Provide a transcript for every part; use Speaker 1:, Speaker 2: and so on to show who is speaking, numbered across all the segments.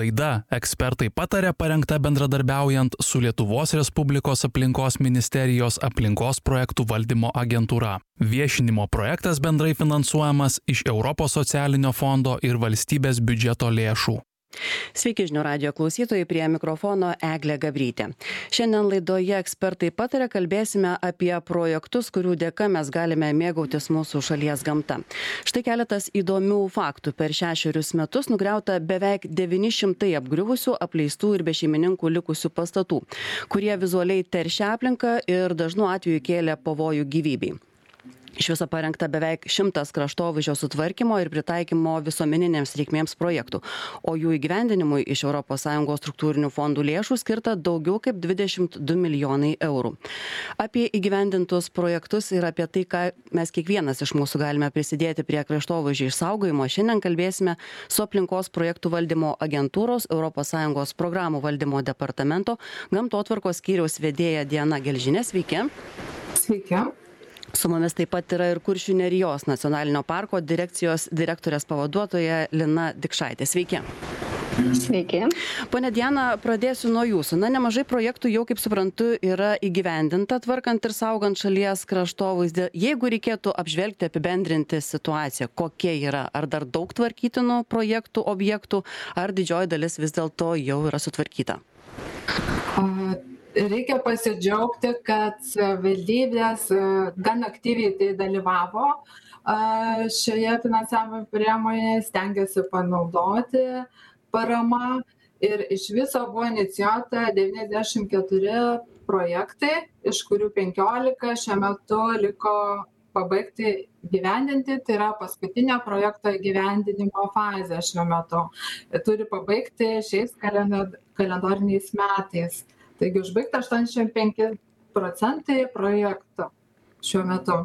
Speaker 1: Laida ekspertai patarė parengta bendradarbiaujant su Lietuvos Respublikos aplinkos ministerijos aplinkos projektų valdymo agentūra. Viešinimo projektas bendrai finansuojamas iš Europos socialinio fondo ir valstybės biudžeto lėšų.
Speaker 2: Sveiki žinių radio klausytojai, prie mikrofono Eglė Gabrytė. Šiandien laidoje ekspertai patarė kalbėsime apie projektus, kurių dėka mes galime mėgautis mūsų šalies gamta. Štai keletas įdomių faktų. Per šešerius metus nugriauta beveik 900 apgriuvusių, apleistų ir bešeimininkų likusių pastatų, kurie vizualiai teršia aplinką ir dažnu atveju kėlė pavojų gyvybei iš viso parengta beveik šimtas kraštovaizdžio sutvarkymo ir pritaikymo visuomeninėms reikmėms projektų o jų įgyvendinimui iš europos sąjungos struktūrinių fondų lėšų skirta daugiau kaip dvidešimt du milijonai eurų. Apie įgyvendintus projektus ir apie tai ką mes kiekvienas iš mūsų galime prisidėti prie kraštovaizdžio išsaugojimo šiandien kalbėsime su aplinkos projektų valdymo agentūros europos sąjungos programų valdymo departamento gamtotvarkos skyriaus vedėja diana gelžine sveiki.
Speaker 3: Sveiki
Speaker 2: su mumis taip pat yra ir kuršių nerijos nacionalinio parko direkcijos direktorės pavaduotoja lina dikšaitė sveiki
Speaker 3: Sveiki.
Speaker 2: Pone Diena, pradėsiu nuo jūsų. Na, nemažai projektų jau, kaip suprantu, yra įgyvendinta tvarkant ir saugant šalies kraštovaizdį. Jeigu reikėtų apžvelgti, apibendrinti situaciją, kokia yra, ar dar daug tvarkytinų projektų, objektų, ar didžioji dalis vis dėlto jau yra sutvarkyta?
Speaker 3: Reikia pasidžiaugti kad savivaldybės e, gan aktyviai tai dalyvavo šioje finansavimo priemonėje stengiasi panaudoti parama ir iš viso buvo inicijuota devyniasdešim keturi projektai iš kurių penkiolika šiuo metu liko pabaigti įgyvendinti tai yra paskutinė projekto įgyvendinimo fazė šiuo metu. Turi pabaigti šiais kalenda kalendoriniais metais taigi užbaigta aštuoniasdešim penki procentai projekto šiuo metu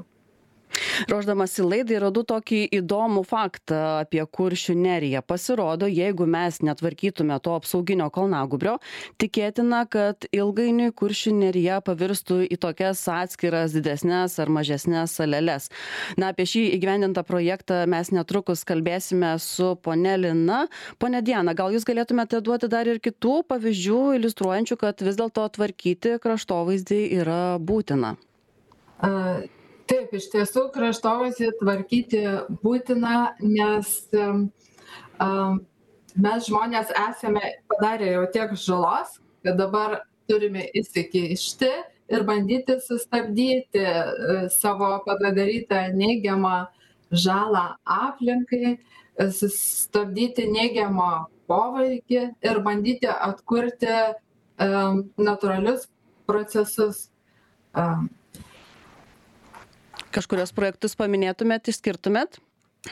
Speaker 2: ruošdamasi laidai radau tokį įdomų faktą apie kuršių neriją. Pasirodo jeigu mes netvarkytume to apsauginio kalnagūbrio tikėtina kad ilgainiui kuršių nerija pavirstų į tokias atskiras didesnes ar mažesnes saleles. Na apie šį įgyvendintą projektą mes netrukus kalbėsime su ponia lina. Ponia diana gal jūs galėtumėte duoti dar ir kitų pavyzdžių iliustruojančių kad vis dėlto tvarkyti kraštovaizdį yra būtina
Speaker 3: taip iš tiesų kraštovaizdį tvarkyti būtina nes mes žmonės esame padarę jau tiek žalos kad dabar turime įsikišti ir bandyti sustabdyti e, savo padarytą neigiamą žalą aplinkai sustabdyti neigiamą poveikį ir bandyti atkurti natūralius procesus
Speaker 2: kažkuriuos projektus paminėtumėt išskirtumėt?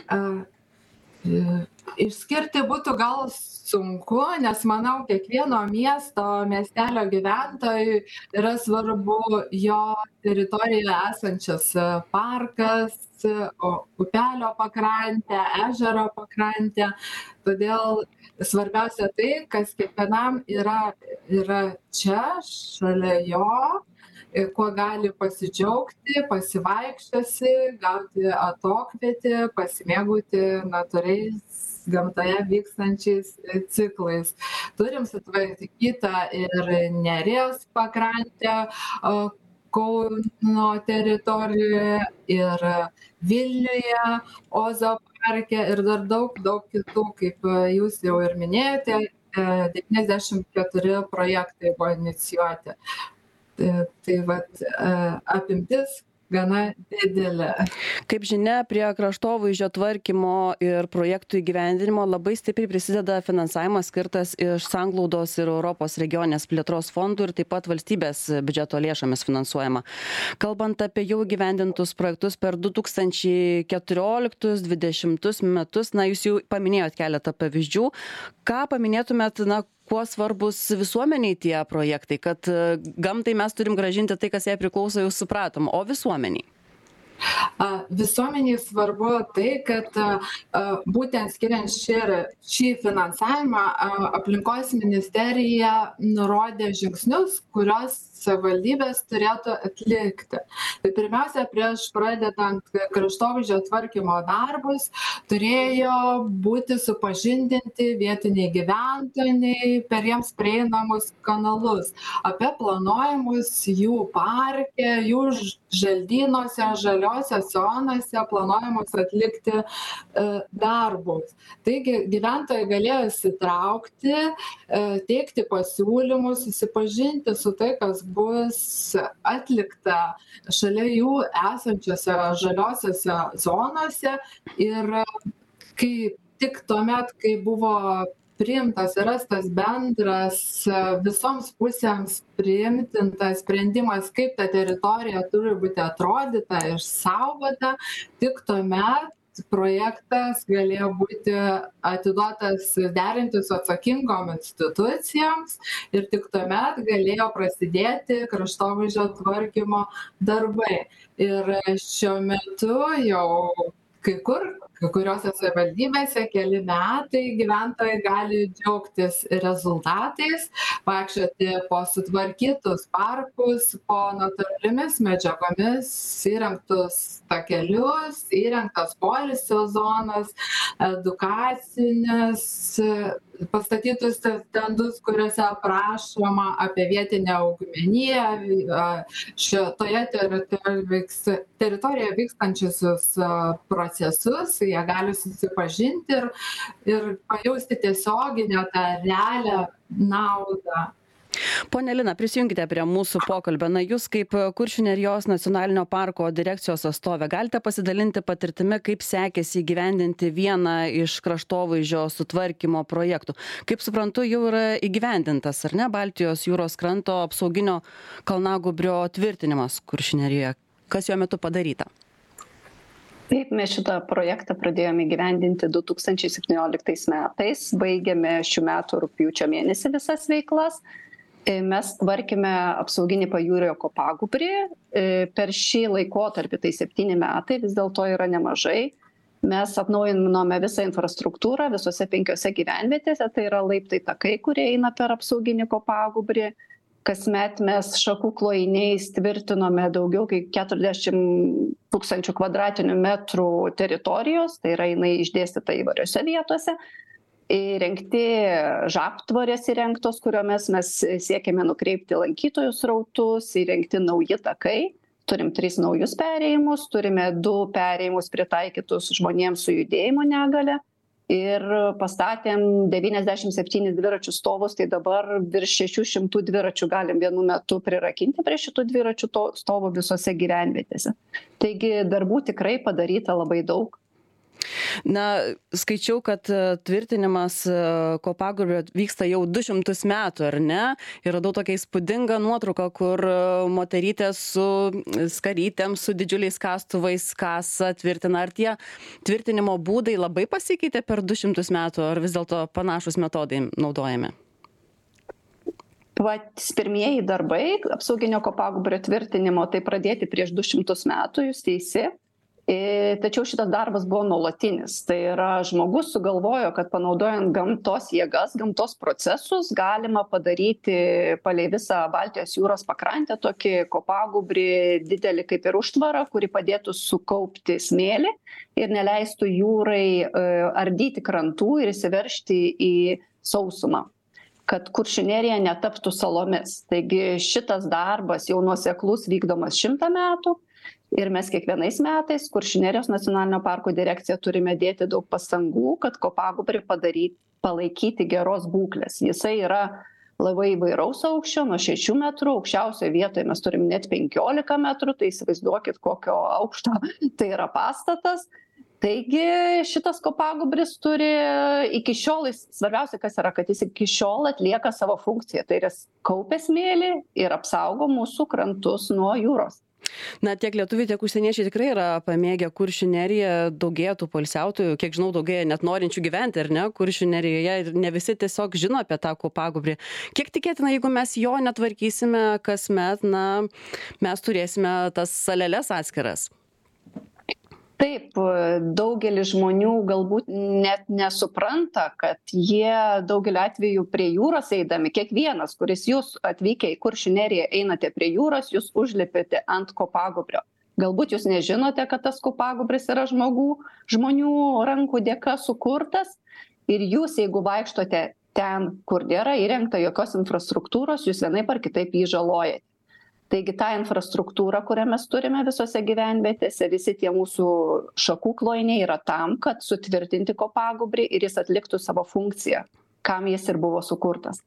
Speaker 3: E, išskirti būtų gal sunku nes manau kiekvieno miesto miestelio gyventojui yra svarbu jo teritorijoje esančias parkas o upelio pakrantė ežero pakrantė todėl svarbiausia tai kas kiekvienam yra yra čia šalia jo kuo gali pasidžiaugti pasivaikščiosi gauti atokvėpį pasimėgauti natūraliais gamtoje vykstančiais ciklais. Turim sutvarkytą ir neries pakrantę kauno teritorijoje ir vilniuje ozo parke ir dar daug daug kitų kaip jūs jau ir minėjote devyniasdešim keturi projektai buvo inicijuoti E, tai vat e, apimtis gana didelė.
Speaker 2: Kaip žinia, prie kraštovaizdžio tvarkymo ir projektų įgyvendinimo labai stipriai prisideda finansavimas skirtas iš sanglaudos ir Europos regionės plėtros fondų ir taip pat valstybės biudžeto lėšomis finansuojama. Kalbant apie jau įgyvendintus projektus per 2014-2020 metus, na, jūs jau paminėjot keletą pavyzdžių. Ką paminėtumėt, na, kuo svarbūs visuomenei tie projektai kad e, gamtai mes turim grąžinti tai kas jai priklauso jau supratom o visuomenei
Speaker 3: Visuomeniai svarbu tai, kad būtent skiriant šį, šį finansavimą aplinkos ministerija nurodė žingsnius, kurios savivaldybės turėtų atlikti. Tai pirmiausia, prieš pradedant kraštovaizdžio tvarkymo darbus, turėjo būti supažindinti vietiniai gyventojai per jiems prieinamus kanalus apie planuojamus jų parke, jų želdynuose, žaliuose zonose planuojamus atlikti e, darbus. Taigi gyventojai galėjo įsitraukti, e, teikti pasiūlymus, susipažinti su tai, kas bus atlikta šalia jų esančiose žaliosiose zonose ir kai tik tuomet, kai buvo priimtas ir rastas bendras visoms pusėms priimtintas sprendimas, kaip ta teritorija turi būti atrodyta, išsaugota, tik tuomet projektas galėjo būti atiduotas derinti su atsakingom institucijoms ir tik tuomet galėjo prasidėti kraštovaizdžio tvarkymo darbai. Ir šiuo metu jau kai kur kai kuriose savivaldybėse keli metai gyventojai gali džiaugtis rezultatais vaikščioti po sutvarkytus parkus po natūraliomis medžiagomis įrengtus takelius įrengtas poilsio zonas edukacines pastatytus stendus kuriuose aprašoma apie vietinę augmeniją šitoje teritorijoje vyks teritorijoje vykstančiusius procesus jie gali susipažinti ir ir pajausti tiesioginę tą realią naudą
Speaker 2: Pone Lina, prisijunkite prie mūsų pokalbio. Na, jūs kaip Kuršių nerijos nacionalinio parko direkcijos atstovė galite pasidalinti patirtimi, kaip sekėsi įgyvendinti vieną iš kraštovaizdžio sutvarkymo projektų. Kaip suprantu, jau yra įgyvendintas, ar ne, Baltijos jūros kranto apsauginio kalnagubrio tvirtinimas Kuršių nerijoje. Kas jo metu padaryta?
Speaker 4: Taip, mes šitą projektą pradėjome gyvendinti 2017 metais, baigėme šių metų rūpjūčio mėnesį visas veiklas mes tvarkėme apsauginį pajūrio kopagūbrį. E, per šį laikotarpį, tai septyni metai, vis dėlto yra nemažai. Mes atnaujinome visą infrastruktūrą visose penkiose gyvenvietėse, tai yra laiptai takai, kurie eina per apsauginį kopagūbrį. Kasmet mes šakų klojiniais tvirtinome daugiau kaip 40 tūkstančių kvadratinių metrų teritorijos, tai yra jinai išdėstyta įvairiose vietose įrengti žabtvorės įrengtos kuriomis mes siekiame nukreipti lankytojų srautus įrengti nauji takai. Turim tris naujus perėjimus turime du perėjimus pritaikytus žmonėms su judėjimo negalia ir pastatėm devyniasdešim septynis dviračių stovus tai dabar virš šešių šimtų dviračių galim vienu metu prirakinti prie šitų dviračių to stovų visose gyvenvietėse. Taigi darbų tikrai padaryta labai daug
Speaker 2: Na, skaičiau, kad e, tvirtinimas e, kopagūbrio vyksta jau 200 metų, ar ne? Ir radau tokią įspūdingą nuotrauką, kur e, moterytė su skarytėm, su didžiuliais kastuvais kasa tvirtina. Ar tie tvirtinimo būdai labai pasikeitė per 200 metų, ar vis dėlto panašus metodai naudojami?
Speaker 4: Patys pirmieji darbai apsauginio kopagūbrio tvirtinimo tai pradėti prieš 200 metų, jūs teisi tačiau šitas darbas buvo nuolatinis. Tai yra žmogus sugalvojo kad panaudojant gamtos jėgas gamtos procesus galima padaryti palei visą baltijos jūros pakrantę tokį kopagūbrį didelį kaip ir užtvarą kuri padėtų sukaupti smėlį ir neleistų jūrai e, ardyti krantų ir įsiveržti į sausumą kad kuršių nerija netaptų salomis. Taigi šitas darbas jau nuoseklus vykdomas šimtą metų ir mes kiekvienais metais kuršių nerijos nacionalinio parko direkcija turime dėti daug pastangų kad kopagūbrį padaryt palaikyti geros būklės. Jisai yra labai įvairaus aukščio nuo šešių metrų aukščiausioj vietoj mes turim net penkiolika metrų tai įsivaizduokit kokio aukšto tai yra pastatas. Taigi šitas kopagūbris turi iki šiol jis svarbiausia kas yra kad jis iki šiol atlieka savo funkciją. Tai yra kaupia smėlį ir apsaugo mūsų krantus nuo jūros
Speaker 2: Na, tiek lietuviai, tiek užsieniečiai tikrai yra pamėgę kuršių neriją, daugėja tų polsiautojų, kiek žinau, daugėja net norinčių gyventi, ar ne, kuršių nerijoje ir ne visi tiesiog žino apie tą kopagubrį. Kiek tikėtina, jeigu mes jo netvarkysime kasmet, na, mes turėsime tas saleles atskiras.
Speaker 4: Taip daugelis žmonių galbūt net nesupranta kad jie daugeliu atvejų prie jūros eidami kiekvienas kuris jūs atvykę į kuršių neriją einate prie jūros jūs užlipiate ant kopagūbrio. Galbūt jūs nežinote kad tas kopagūbris yra žmogų žmonių rankų dėka sukurtas ir jūs jeigu vaikštote ten kur nėra įrengta jokios infrastruktūros jūs vienaip ar kitaip jį žalojate taigi tą infrastruktūrą kurią mes turime visose gyvenvietėse visi tie mūsų šakų klojiniai yra tam kad sutvirtinti kopagūbrį ir jis atliktų savo funkciją kam jis ir buvo sukurtas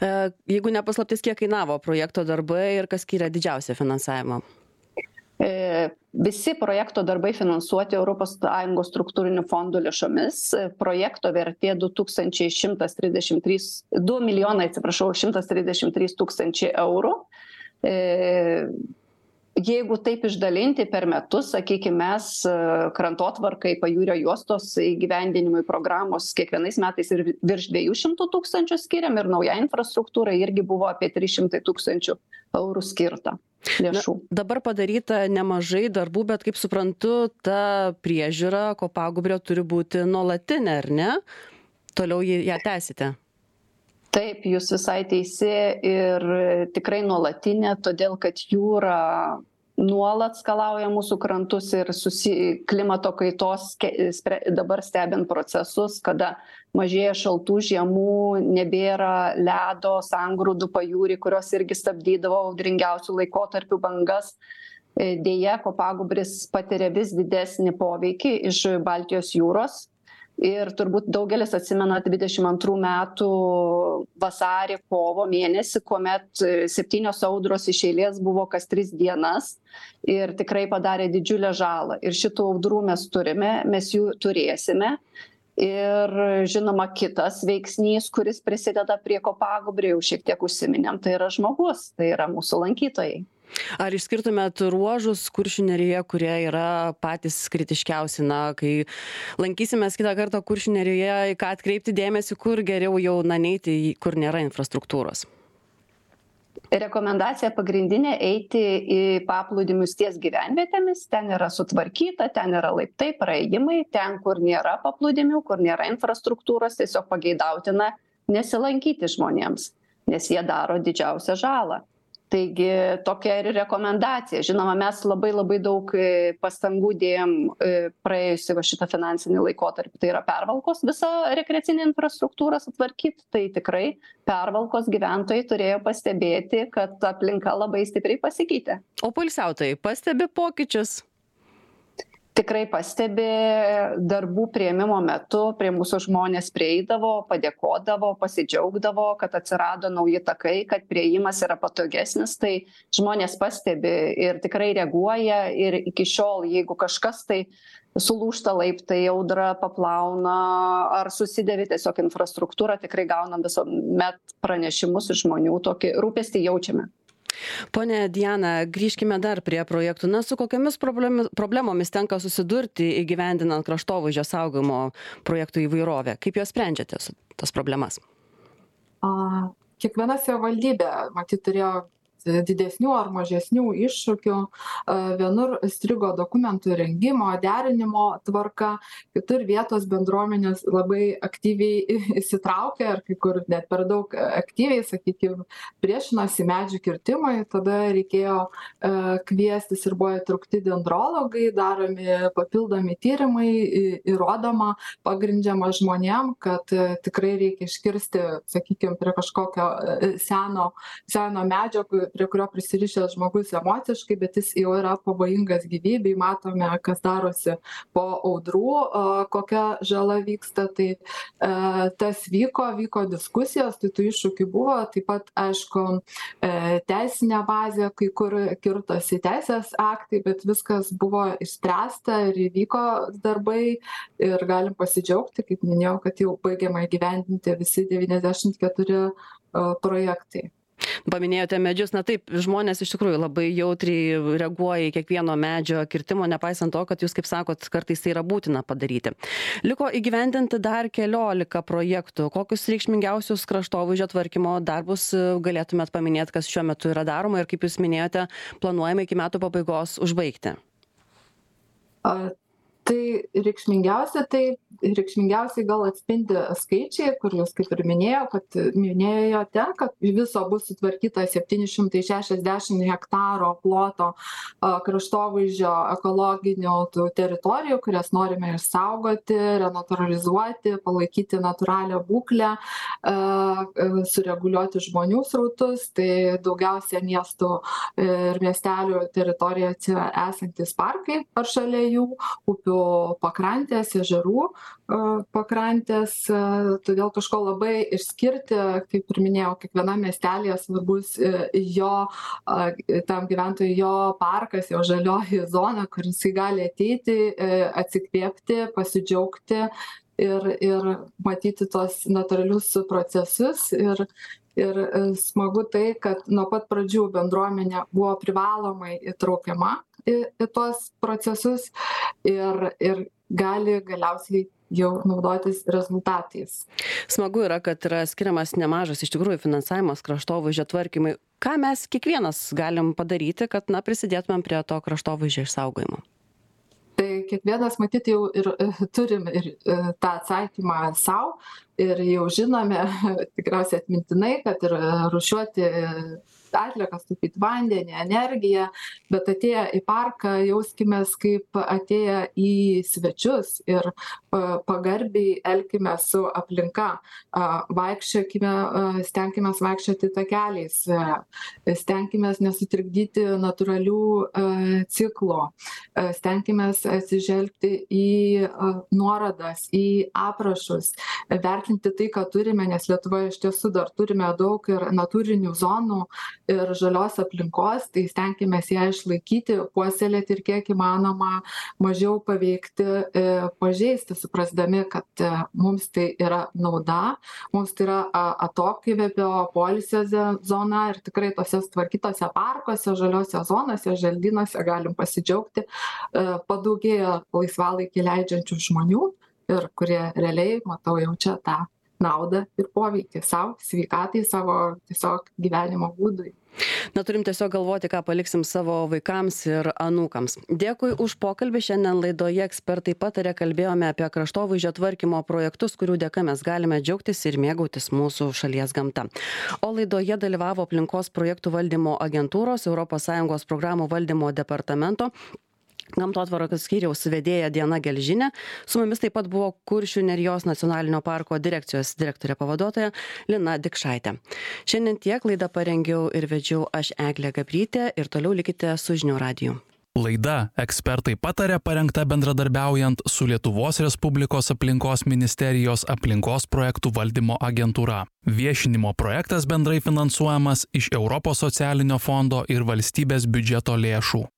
Speaker 2: e, Jeigu nepaslaptis, kiek kainavo projekto darbai ir kas skiria didžiausią finansavimą?
Speaker 4: E, visi projekto darbai finansuoti ES struktūrinių fondų lėšomis. Projekto vertė 2133, 2 milijonai, atsiprašau, 133 tūkstančiai eurų. E, jeigu taip išdalinti per metus, sakykime, mes e, krantotvarkai pajūrio juostos įgyvendinimui programos kiekvienais metais ir virš 200 tūkstančių skiriam ir nauja infrastruktūra irgi buvo apie 300 tūkstančių eurų skirta. Lėšų.
Speaker 2: Na, dabar padaryta nemažai darbų, bet kaip suprantu, ta priežiūra kopagubrio turi būti nuolatinė, ar ne? Toliau ją tęsite
Speaker 4: taip jūs visai teisi ir tikrai nuolatinė todėl kad jūra nuolat skalauja mūsų krantus ir susi klimato kaitos ke spre dabar stebint procesus kada mažėja šaltų žiemų nebėra ledo sangrūdų pajūry kurios irgi stabdydavo audringiausių laikotarpių bangas. E, deja kopagūbris patiria vis didesnį poveikį iš baltijos jūros ir turbūt daugelis atsimena dvidešim antrų metų vasarį kovo mėnesį kuomet e, septynios audros iš eilės buvo kas tris dienas ir tikrai padarė didžiulę žalą. Ir šitų audrų mes turime mes jų turėsime. Ir žinoma kitas veiksnys kuris prisideda prie kopagūbrio jau šiek tiek užsiminėm tai yra žmogus tai yra mūsų lankytojai
Speaker 2: ar išskirtumėt ruožus kuršių nerijoje kurie yra patys kritiškiausi? Na kai lankysimės kitą kartą kuršių nerijoje į ką atkreipti dėmesį kur geriau jau na neiti į kur nėra infrastruktūros?
Speaker 4: Rekomendacija pagrindinė eiti į paplūdimius ties gyvenvietėmis. Ten yra sutvarkyta ten yra laiptai praėjimai. Ten kur nėra paplūdimių kur nėra infrastruktūros tiesiog pageidautina nesilankyti žmonėms nes jie daro didžiausią žalą taigi tokia ir rekomendacija. Žinoma mes labai labai daug e, pastangų dėjom e, praėjusį va šitą finansinį laikotarpį. Tai yra pervalkos visą rekreacinę infrastruktūrą sutvarkyt. Tai tikrai pervalkos gyventojai turėjo pastebėti kad aplinka labai stipriai pasikeitė.
Speaker 2: O poilsiautojai pastebi pokyčius
Speaker 4: tikrai pastebi darbų priėmimo metu prie mūsų žmonės prieidavo padėkodavo pasidžiaugdavo kad atsirado nauji takai kad priėjimas yra patogesnis. Tai žmonės pastebi ir tikrai reaguoja ir iki šiol jeigu kažkas tai sulūžta laiptai audra paplauna ar susidėvi tiesiog infrastruktūra tikrai gaunam visuomet pranešimus iš žmonių tokį rūpestį jaučiame
Speaker 2: ponia diana grįžkime dar prie projektų. Na su kokiomis problemi problemomis tenka susidurti įgyvendinant kraštovaizdžio saugojimo projektų įvairovę? Kaip juos sprendžiate tas problemas?
Speaker 3: A kiekviena savivaldybė matyt turėjo didesnių ar mažesnių iššūkių. Vienur strigo dokumentų rengimo derinimo tvarka kitur vietos bendruomenės labai aktyviai įsitraukė ar kai kur net per daug aktyviai sakykim priešinosi medžių kirtimui. Tada reikėjo kviestis ir buvo įtraukti dendrologai daromi papildomi tyrimai įrodoma pagrindžiama žmonėm kad tikrai reikia iškirsti sakykim prie kažkokio seno seno medžio prie kurio prisirišęs žmogus emociškai bet jis jau yra pavojingas gyvybei matome kas darosi po audrų kokia žala vyksta tai e, tas vyko vyko diskusijos tai tų iššūkių buvo taip pat aišku e, teisinė bazė kai kur kirtosi teisės aktai bet viskas buvo išspręsta ir įvyko darbai ir galim pasidžiaugti kaip minėjau kad jau baigiama įgyvendinti visi devyniasdešimt keturi projektai
Speaker 2: paminėjote medžius. Na taip žmonės iš tikrųjų labai jautriai reaguoja į kiekvieno medžio kirtimo nepaisant to kad jūs kaip sakot kartais tai yra būtina padaryti. Liko įgyvendinti dar keliolika projektų. Kokius reikšmingiausius kraštovaizdžio tvarkymo darbus e, galėtumėt paminėt kas šiuo metu yra daroma ir kaip jūs minėjote planuojama iki metų pabaigos užbaigti
Speaker 3: tai reikšmingiausia tai reikšmingiausiai gal atspindi skaičiai kur jūs kaip ir minėjo kad minėjote kad viso bus sutvarkyta septyni šimtai šešiasdešim hektaro ploto a kraštovaizdžio ekologinių tų teritorijų kurias norime išsaugoti renatūralizuoti palaikyti natūralią būklę a sureguliuoti žmonių srautus. Tai daugiausia miestų ir miestelių teritorijose esantys parkai ar šalia jų upių pakrantės ežerų pakrantės todėl kažko labai išskirti kaip ir minėjau kiekvienam miestelyje svarbus jo tam gyventojui jo parkas jo žalioji zona kur jisai gali ateiti atsikvėpti pasidžiaugti ir ir matyti tuos natūralius procesus. Ir ir smagu tai kad nuo pat pradžių bendruomenė buvo privalomai įtraukiama į į tuos procesus ir ir gali galiausiai jau naudotis rezultatais.
Speaker 2: Smagu yra kad yra skiriamas nemažas iš tikrųjų finansavimas kraštovaizdžio tvarkymui. Ką mes kiekvienas galim padaryti kad na prisidėtumėm prie to kraštovaizdžio išsaugojimo?
Speaker 3: Tai kiekvienas matyt jau ir turim ir tą atsakymą sau ir jau žinome tikriausiai atmintinai kad ir rūšiuoti atliekas taupyt vandenį energiją bet atėję į parką jauskimės kaip atėję į svečius ir pa pagarbiai elkimės su aplinka. A vaikščiokime stenkimės vaikščioti takeliais stenkimės nesutrikdyti natūralių ciklų stenkimės atsižvelgti į nuorodas į aprašus vertinti tai ką turime nes lietuvoje iš tiesų dar turime daug ir natūrinių zonų ir žalios aplinkos tai stenkimės ją išlaikyti puoselėti ir kiek įmanoma mažiau paveikti pažeisti suprasdami kad mums tai yra nauda mums tai yra atokvėpio poilsio zona ir tikrai tuose sutvarkytuose parkuose žaliose zonose želdynuose galim pasidžiaugti padaugėjo laisvalaikį leidžiančių žmonių ir kurie realiai matau jaučia tą naudą ir poveikį sau sveikatai savo tiesiog gyvenimo būdui.
Speaker 2: Na turim tiesiog galvoti ką paliksim savo vaikams ir anūkams. Dėkui už pokalbį. Šiandien laidoje ekspertai pataria kalbėjome apie kraštovaizdžio tvarkymo projektus kurių dėka mes galime džiaugtis ir mėgautis mūsų šalies gamta. O laidoje dalyvavo aplinkos projektų valdymo agentūros europos sąjungos programų valdymo departamento gamtotvarkos skyriaus vedėja diana gelžinė su mumis taip pat buvo kuršių nerijos nacionalinio parko direkcijos direktorė pavaduotoja lina dikšaitė šiandien tiek laidą parengiau ir vedžiau aš eglė gabrytė ir toliau likite su žinių radiju
Speaker 1: Laida ekspertai patarė parengta bendradarbiaujant su Lietuvos Respublikos aplinkos ministerijos aplinkos projektų valdymo agentūra. Viešinimo projektas bendrai finansuojamas iš Europos socialinio fondo ir valstybės biudžeto lėšų.